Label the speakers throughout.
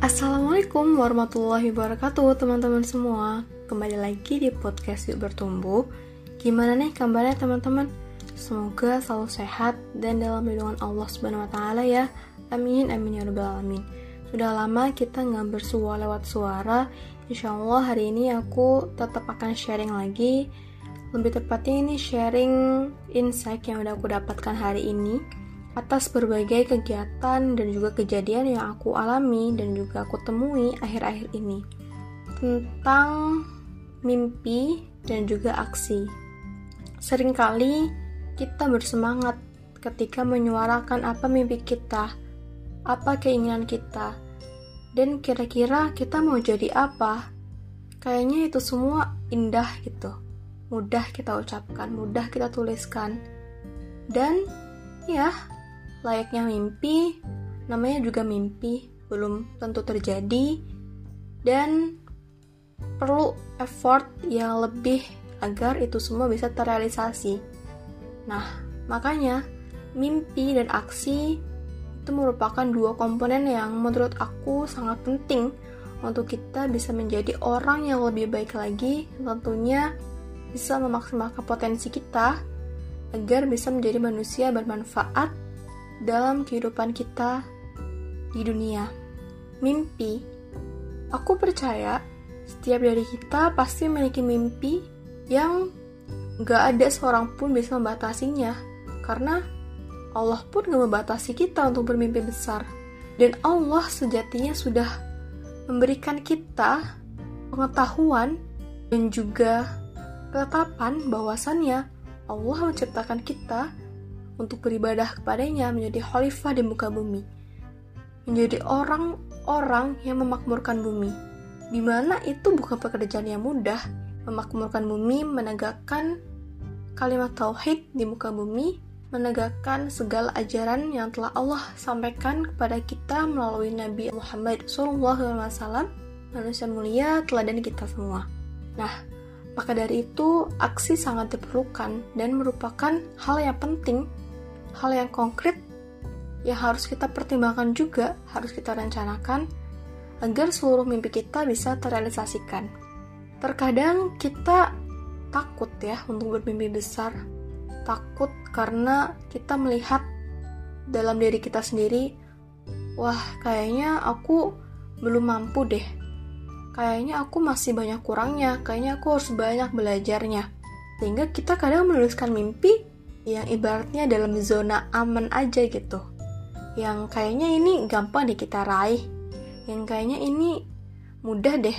Speaker 1: Assalamualaikum warahmatullahi wabarakatuh teman-teman semua. Kembali lagi di podcast Yuk Bertumbuh. Gimana nih kabarnya teman-teman? Semoga selalu sehat dan dalam lindungan Allah Subhanahu Wa Taala ya. Amin amin ya rabbal alamin. Sudah lama kita nggak bersua lewat suara. Insya Allah hari ini aku tetap akan sharing lagi. Lebih tepatnya ini sharing insight yang udah aku dapatkan hari ini atas berbagai kegiatan dan juga kejadian yang aku alami dan juga aku temui akhir-akhir ini tentang mimpi dan juga aksi. Seringkali kita bersemangat ketika menyuarakan apa mimpi kita, apa keinginan kita, dan kira-kira kita mau jadi apa. Kayaknya itu semua indah gitu, mudah kita ucapkan, mudah kita tuliskan, dan ya layaknya mimpi, namanya juga mimpi, belum tentu terjadi, dan perlu effort yang lebih agar itu semua bisa terrealisasi. Nah, makanya mimpi dan aksi itu merupakan dua komponen yang menurut aku sangat penting untuk kita bisa menjadi orang yang lebih baik lagi, tentunya bisa memaksimalkan potensi kita agar bisa menjadi manusia bermanfaat dalam kehidupan kita di dunia. Mimpi, aku percaya setiap dari kita pasti memiliki mimpi yang gak ada seorang pun bisa membatasinya, karena Allah pun gak membatasi kita untuk bermimpi besar. Dan Allah sejatinya sudah memberikan kita pengetahuan dan juga ketetapan bahwasannya Allah menciptakan kita untuk beribadah kepadanya menjadi khalifah di muka bumi. Menjadi orang-orang yang memakmurkan bumi. Di mana itu bukan pekerjaan yang mudah, memakmurkan bumi, menegakkan kalimat tauhid di muka bumi, menegakkan segala ajaran yang telah Allah sampaikan kepada kita melalui Nabi Muhammad SAW, manusia mulia teladan kita semua. Nah, maka dari itu aksi sangat diperlukan dan merupakan hal yang penting hal yang konkret yang harus kita pertimbangkan juga, harus kita rencanakan agar seluruh mimpi kita bisa terrealisasikan. Terkadang kita takut ya untuk bermimpi besar, takut karena kita melihat dalam diri kita sendiri, wah kayaknya aku belum mampu deh. Kayaknya aku masih banyak kurangnya, kayaknya aku harus banyak belajarnya. Sehingga kita kadang menuliskan mimpi yang ibaratnya dalam zona aman aja gitu. Yang kayaknya ini gampang deh kita raih. Yang kayaknya ini mudah deh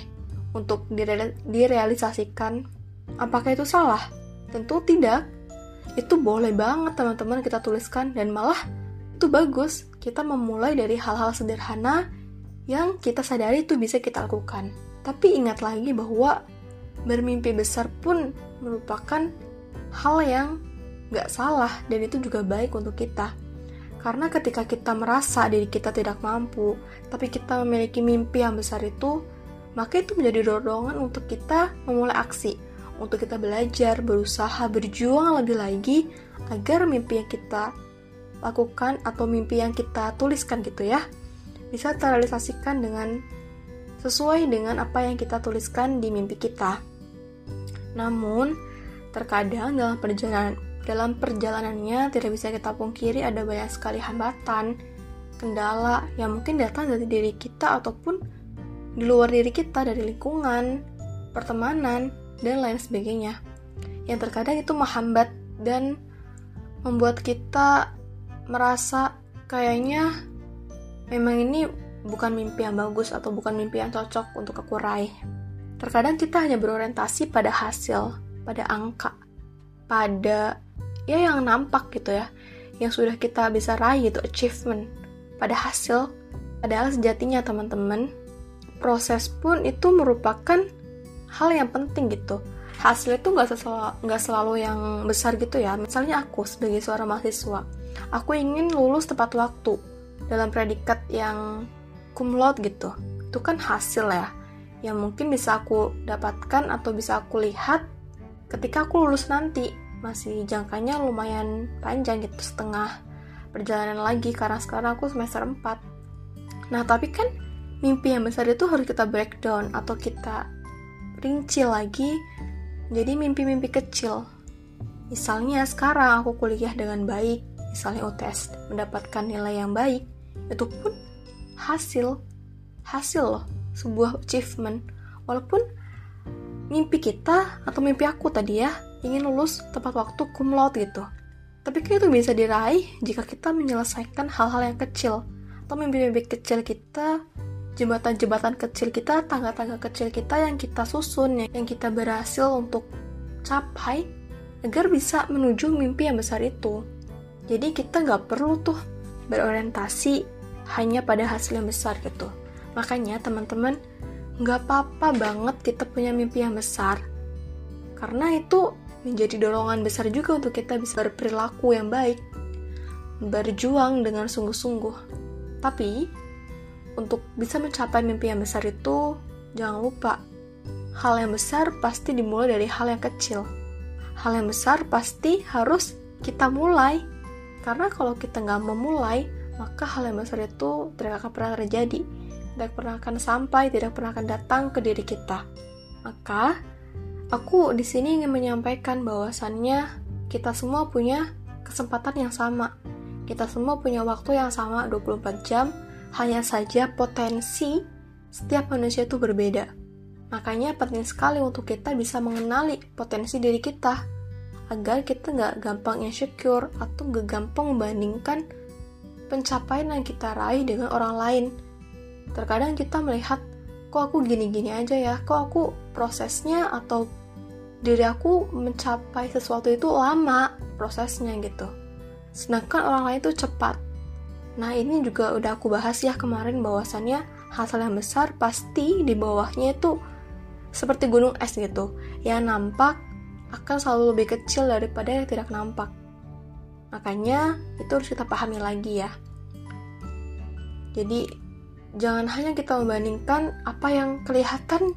Speaker 1: untuk dire direalisasikan. Apakah itu salah? tentu tidak. Itu boleh banget teman-teman kita tuliskan dan malah itu bagus. Kita memulai dari hal-hal sederhana yang kita sadari itu bisa kita lakukan. Tapi ingat lagi bahwa bermimpi besar pun merupakan hal yang gak salah dan itu juga baik untuk kita. Karena ketika kita merasa diri kita tidak mampu, tapi kita memiliki mimpi yang besar itu, maka itu menjadi dorongan untuk kita memulai aksi, untuk kita belajar, berusaha, berjuang lebih lagi agar mimpi yang kita lakukan atau mimpi yang kita tuliskan gitu ya, bisa terrealisasikan dengan sesuai dengan apa yang kita tuliskan di mimpi kita. Namun, terkadang dalam perjalanan dalam perjalanannya tidak bisa kita pungkiri ada banyak sekali hambatan, kendala yang mungkin datang dari diri kita ataupun di luar diri kita dari lingkungan, pertemanan, dan lain sebagainya. Yang terkadang itu menghambat dan membuat kita merasa kayaknya memang ini bukan mimpi yang bagus atau bukan mimpi yang cocok untuk aku raih. Terkadang kita hanya berorientasi pada hasil, pada angka, pada ya yang nampak gitu ya yang sudah kita bisa raih itu achievement. Pada hasil padahal sejatinya teman-teman. Proses pun itu merupakan hal yang penting gitu. Hasil itu nggak selalu selalu yang besar gitu ya. Misalnya aku sebagai seorang mahasiswa aku ingin lulus tepat waktu dalam predikat yang cum laude gitu. Itu kan hasil ya yang mungkin bisa aku dapatkan atau bisa aku lihat ketika aku lulus nanti masih jangkanya lumayan panjang gitu setengah perjalanan lagi karena sekarang aku semester 4 nah tapi kan mimpi yang besar itu harus kita breakdown atau kita rinci lagi jadi mimpi-mimpi kecil. Misalnya sekarang aku kuliah dengan baik, misalnya UTS mendapatkan nilai yang baik, itu pun hasil hasil loh, sebuah achievement. Walaupun mimpi kita atau mimpi aku tadi ya ingin lulus tepat waktu cum laude gitu. Tapi kan itu bisa diraih jika kita menyelesaikan hal-hal yang kecil atau mimpi-mimpi kecil kita jembatan-jembatan kecil kita, tangga-tangga kecil kita yang kita susun, yang kita berhasil untuk capai agar bisa menuju mimpi yang besar itu. Jadi kita nggak perlu tuh berorientasi hanya pada hasil yang besar gitu. Makanya teman-teman nggak apa-apa banget kita punya mimpi yang besar. Karena itu menjadi dorongan besar juga untuk kita bisa berperilaku yang baik. Berjuang dengan sungguh-sungguh. Tapi untuk bisa mencapai mimpi yang besar itu, jangan lupa, hal yang besar pasti dimulai dari hal yang kecil. Hal yang besar pasti harus kita mulai. Karena kalau kita nggak memulai, maka hal yang besar itu tidak akan pernah terjadi. Tidak pernah akan sampai, tidak pernah akan datang ke diri kita. Maka, aku di sini ingin menyampaikan bahwasannya kita semua punya kesempatan yang sama. Kita semua punya waktu yang sama 24 jam hanya saja potensi setiap manusia itu berbeda. Makanya penting sekali untuk kita bisa mengenali potensi diri kita agar kita nggak gampang insecure atau nggak gampang membandingkan pencapaian yang kita raih dengan orang lain. Terkadang kita melihat, kok aku gini-gini aja ya, kok aku prosesnya atau diri aku mencapai sesuatu itu lama prosesnya gitu. Sedangkan orang lain itu cepat. Nah ini juga udah aku bahas ya kemarin bahwasannya hasil yang besar pasti di bawahnya itu seperti gunung es gitu. Yang nampak akan selalu lebih kecil daripada yang tidak nampak. Makanya itu harus kita pahami lagi ya. Jadi jangan hanya kita membandingkan apa yang kelihatan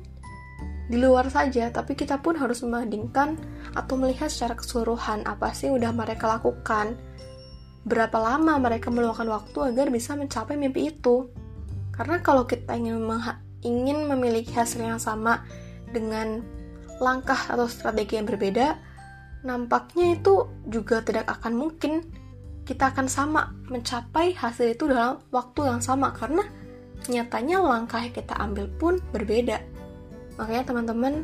Speaker 1: di luar saja, tapi kita pun harus membandingkan atau melihat secara keseluruhan apa sih udah mereka lakukan, berapa lama mereka meluangkan waktu agar bisa mencapai mimpi itu. Karena kalau kita ingin ingin memiliki hasil yang sama dengan langkah atau strategi yang berbeda, nampaknya itu juga tidak akan mungkin kita akan sama mencapai hasil itu dalam waktu yang sama karena nyatanya langkah yang kita ambil pun berbeda. Makanya teman-teman,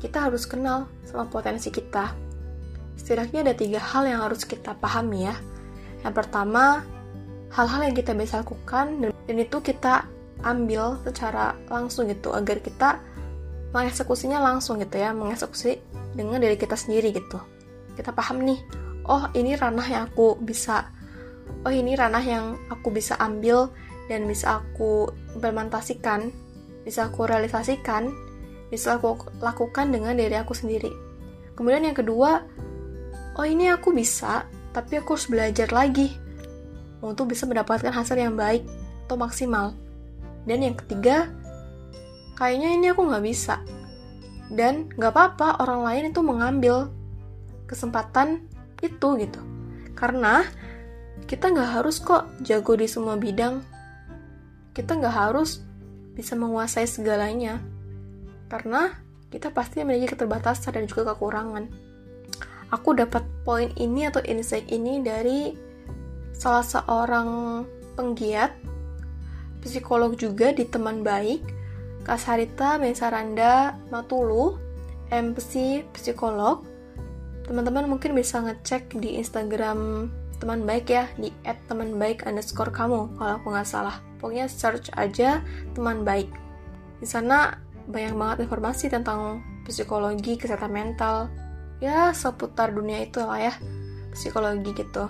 Speaker 1: kita harus kenal sama potensi kita. Setidaknya ada tiga hal yang harus kita pahami ya. Yang pertama, hal-hal yang kita bisa lakukan dan itu kita ambil secara langsung gitu agar kita mengeksekusinya langsung gitu ya, mengeksekusi dengan diri kita sendiri gitu. Kita paham nih, oh ini ranah yang aku bisa, oh ini ranah yang aku bisa ambil dan bisa aku implementasikan, bisa aku realisasikan, bisa aku lakukan dengan diri aku sendiri. Kemudian yang kedua, oh ini aku bisa tapi aku harus belajar lagi untuk bisa mendapatkan hasil yang baik atau maksimal. Dan yang ketiga, kayaknya ini aku nggak bisa. Dan nggak apa-apa orang lain itu mengambil kesempatan itu gitu. Karena kita nggak harus kok jago di semua bidang. Kita nggak harus bisa menguasai segalanya. Karena kita pasti memiliki keterbatasan dan juga kekurangan. Aku dapat poin ini atau insight ini dari salah seorang penggiat psikolog juga di teman baik Kak Sarita Mesaranda Matulu MC psikolog. Teman-teman mungkin bisa ngecek di Instagram teman baik ya di @temanbaik underscore kamu kalau aku nggak salah. Pokoknya search aja teman baik. Di sana banyak banget informasi tentang psikologi kesehatan mental. Ya seputar dunia itu lah ya psikologi gitu.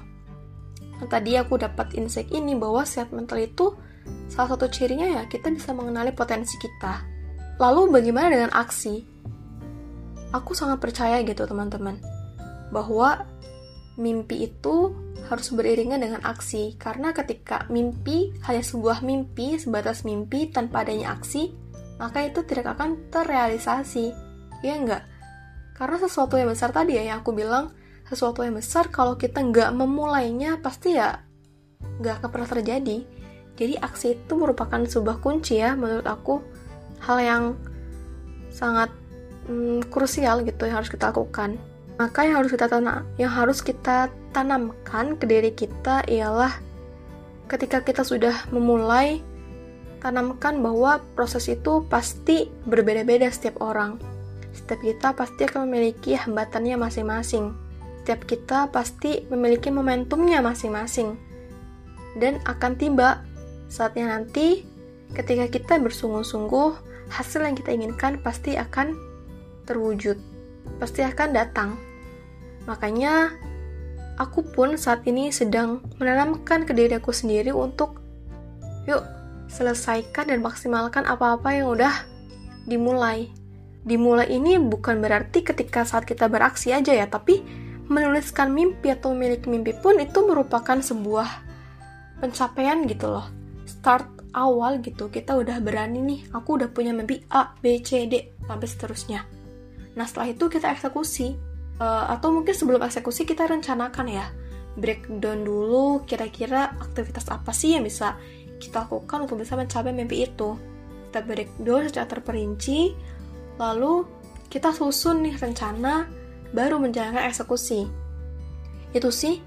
Speaker 1: Nah, tadi aku dapat insight ini bahwa sehat mental itu salah satu cirinya ya kita bisa mengenali potensi kita. Lalu bagaimana dengan aksi? Aku sangat percaya gitu teman-teman bahwa mimpi itu harus beriringan dengan aksi. Karena ketika mimpi hanya sebuah mimpi sebatas mimpi tanpa adanya aksi maka itu tidak akan terrealisasi ya enggak karena sesuatu yang besar tadi ya yang aku bilang, sesuatu yang besar kalau kita nggak memulainya pasti ya nggak akan pernah terjadi. Jadi aksi itu merupakan sebuah kunci ya menurut aku hal yang sangat hmm, krusial gitu yang harus kita lakukan. Maka yang harus kita tanam, yang harus kita tanamkan ke diri kita ialah ketika kita sudah memulai tanamkan bahwa proses itu pasti berbeda-beda setiap orang. Setiap kita pasti akan memiliki hambatannya masing-masing. Setiap kita pasti memiliki momentumnya masing-masing. Dan akan tiba saatnya nanti ketika kita bersungguh-sungguh, hasil yang kita inginkan pasti akan terwujud. Pasti akan datang. Makanya aku pun saat ini sedang menanamkan ke diri aku sendiri untuk yuk selesaikan dan maksimalkan apa-apa yang udah dimulai. Dimulai ini bukan berarti ketika saat kita beraksi aja ya, tapi menuliskan mimpi atau memiliki mimpi pun itu merupakan sebuah pencapaian gitu loh. Start awal gitu kita udah berani nih aku udah punya mimpi A B C D sampai seterusnya. Nah setelah itu kita eksekusi. Uh, atau mungkin sebelum eksekusi kita rencanakan ya breakdown dulu kira-kira aktivitas apa sih yang bisa kita lakukan untuk bisa mencapai mimpi itu. Kita breakdown secara terperinci lalu kita susun nih rencana baru menjalankan eksekusi. Itu sih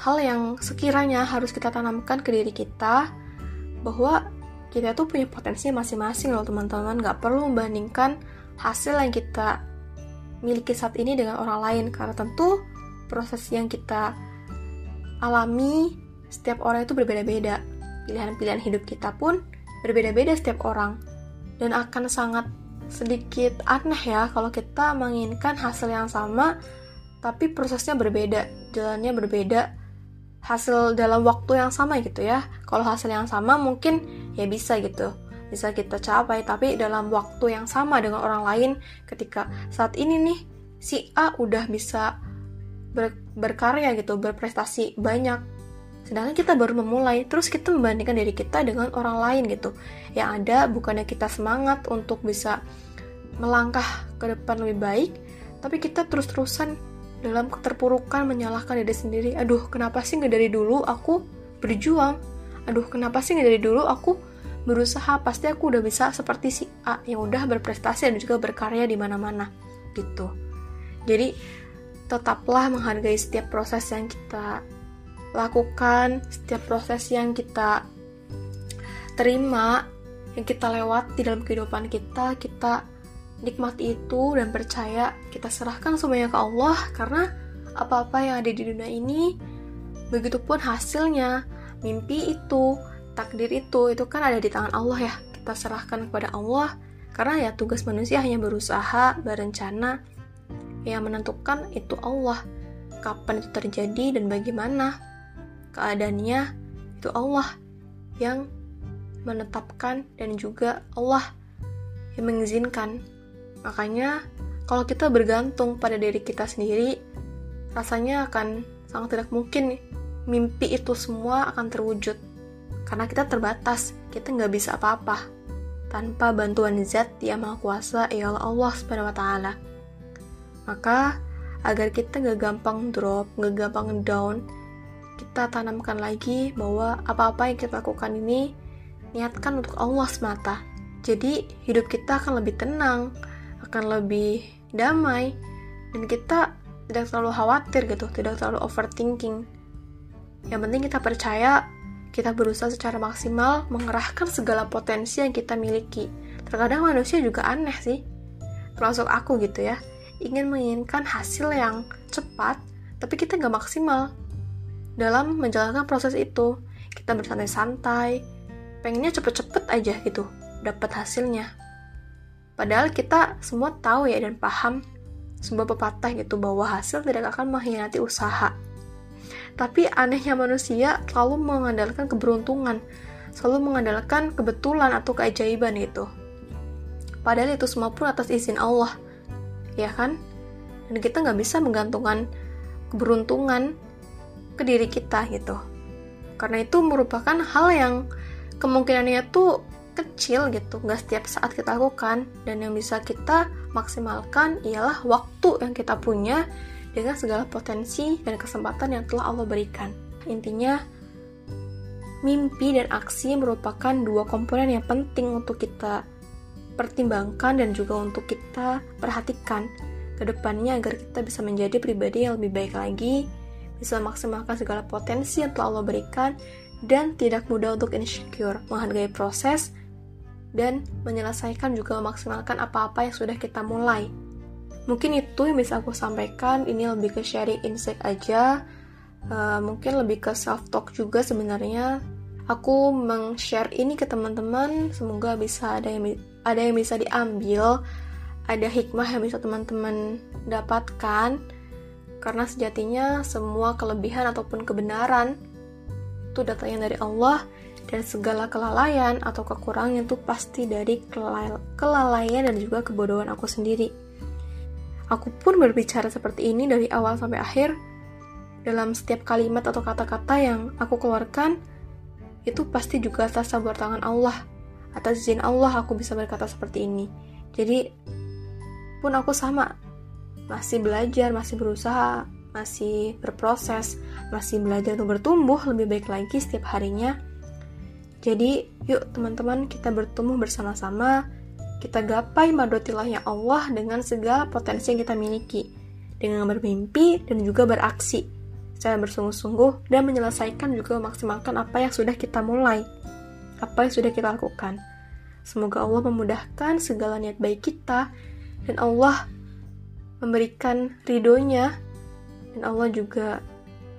Speaker 1: hal yang sekiranya harus kita tanamkan ke diri kita bahwa kita tuh punya potensi masing-masing loh teman-teman. Nggak perlu membandingkan hasil yang kita miliki saat ini dengan orang lain karena tentu proses yang kita alami setiap orang itu berbeda-beda pilihan-pilihan hidup kita pun berbeda-beda setiap orang dan akan sangat sedikit aneh ya kalau kita menginginkan hasil yang sama tapi prosesnya berbeda jalannya berbeda hasil dalam waktu yang sama gitu ya. Kalau hasil yang sama mungkin ya bisa gitu. Bisa kita capai tapi dalam waktu yang sama dengan orang lain ketika saat ini nih si A udah bisa ber berkarya gitu, berprestasi banyak. Sedangkan kita baru memulai, terus kita membandingkan diri kita dengan orang lain gitu. Yang ada bukannya kita semangat untuk bisa melangkah ke depan lebih baik, tapi kita terus-terusan dalam keterpurukan menyalahkan diri sendiri. Aduh kenapa sih nggak dari dulu aku berjuang? Aduh kenapa sih nggak dari dulu aku berusaha? Pasti aku udah bisa seperti si A yang udah berprestasi dan juga berkarya di mana-mana gitu. Jadi tetaplah menghargai setiap proses yang kita lakukan setiap proses yang kita terima yang kita lewat di dalam kehidupan kita kita nikmati itu dan percaya kita serahkan semuanya ke Allah karena apa-apa yang ada di dunia ini begitupun hasilnya mimpi itu takdir itu itu kan ada di tangan Allah ya. Kita serahkan kepada Allah karena ya tugas manusia hanya berusaha berencana yang menentukan itu Allah kapan itu terjadi dan bagaimana keadaannya itu Allah yang menetapkan dan juga Allah yang mengizinkan Makanya, kalau kita bergantung pada diri kita sendiri, rasanya akan sangat tidak mungkin mimpi itu semua akan terwujud. Karena kita terbatas, kita nggak bisa apa-apa tanpa bantuan zat yang maha kuasa, ialah Allah subhanahu wa ta'ala. Maka, agar kita nggak gampang drop, nggak gampang down, kita tanamkan lagi bahwa apa-apa yang kita lakukan ini niatkan untuk Allah semata. Jadi, hidup kita akan lebih tenang, akan lebih damai dan kita tidak terlalu khawatir gitu, tidak terlalu overthinking. Yang penting kita percaya, kita berusaha secara maksimal mengerahkan segala potensi yang kita miliki. Terkadang manusia juga aneh sih, termasuk aku gitu ya, ingin menginginkan hasil yang cepat, tapi kita nggak maksimal dalam menjalankan proses itu. Kita bersantai-santai, pengennya cepet-cepet aja gitu, dapat hasilnya. Padahal kita semua tahu ya dan paham sebuah pepatah gitu bahwa hasil tidak akan mengkhianati usaha. Tapi anehnya manusia selalu mengandalkan keberuntungan, selalu mengandalkan kebetulan atau keajaiban itu. Padahal itu semua pun atas izin Allah, ya kan? Dan kita nggak bisa menggantungkan keberuntungan ke diri kita gitu. Karena itu merupakan hal yang kemungkinannya tuh kecil gitu, nggak setiap saat kita lakukan dan yang bisa kita maksimalkan ialah waktu yang kita punya dengan segala potensi dan kesempatan yang telah Allah berikan. Intinya mimpi dan aksi merupakan dua komponen yang penting untuk kita pertimbangkan dan juga untuk kita perhatikan ke depannya agar kita bisa menjadi pribadi yang lebih baik lagi, bisa memaksimalkan segala potensi yang telah Allah berikan, dan tidak mudah untuk insecure, menghargai proses, dan menyelesaikan juga memaksimalkan apa-apa yang sudah kita mulai. Mungkin itu yang bisa aku sampaikan, ini lebih ke sharing insight aja, uh, mungkin lebih ke self talk juga sebenarnya. Aku meng-share ini ke teman-teman. Semoga bisa ada yang ada yang bisa diambil. Ada hikmah yang bisa teman-teman dapatkan karena sejatinya semua kelebihan ataupun kebenaran itu datangnya dari Allah dan segala kelalaian atau kekurangan itu pasti dari kelalaian dan juga kebodohan aku sendiri. Aku pun berbicara seperti ini dari awal sampai akhir. Dalam setiap kalimat atau kata-kata yang aku keluarkan itu pasti juga atas sabar tangan Allah atas izin Allah aku bisa berkata seperti ini. Jadi pun aku sama masih belajar masih berusaha masih berproses masih belajar untuk bertumbuh lebih baik lagi setiap harinya. Jadi yuk teman-teman kita bertumbuh bersama-sama. Kita gapai madotilahnya Allah dengan segala potensi yang kita miliki. Dengan bermimpi dan juga beraksi secara bersungguh-sungguh dan menyelesaikan juga memaksimalkan apa yang sudah kita mulai, apa yang sudah kita lakukan. Semoga Allah memudahkan segala niat baik kita dan Allah memberikan ridhonya dan Allah juga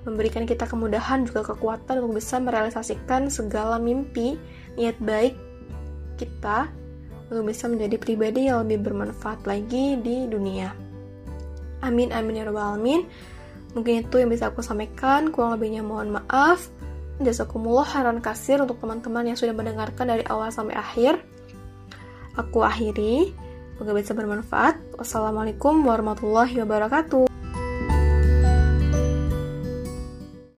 Speaker 1: memberikan kita kemudahan juga kekuatan untuk bisa merealisasikan segala mimpi, niat baik kita untuk bisa menjadi pribadi yang lebih bermanfaat lagi di dunia. Amin amin ya rabbal alamin. Mungkin itu yang bisa aku sampaikan, kurang lebihnya mohon maaf. Jazakumullah haran kasir untuk teman-teman yang sudah mendengarkan dari awal sampai akhir. Aku akhiri, semoga bisa bermanfaat. Wassalamualaikum warahmatullahi wabarakatuh.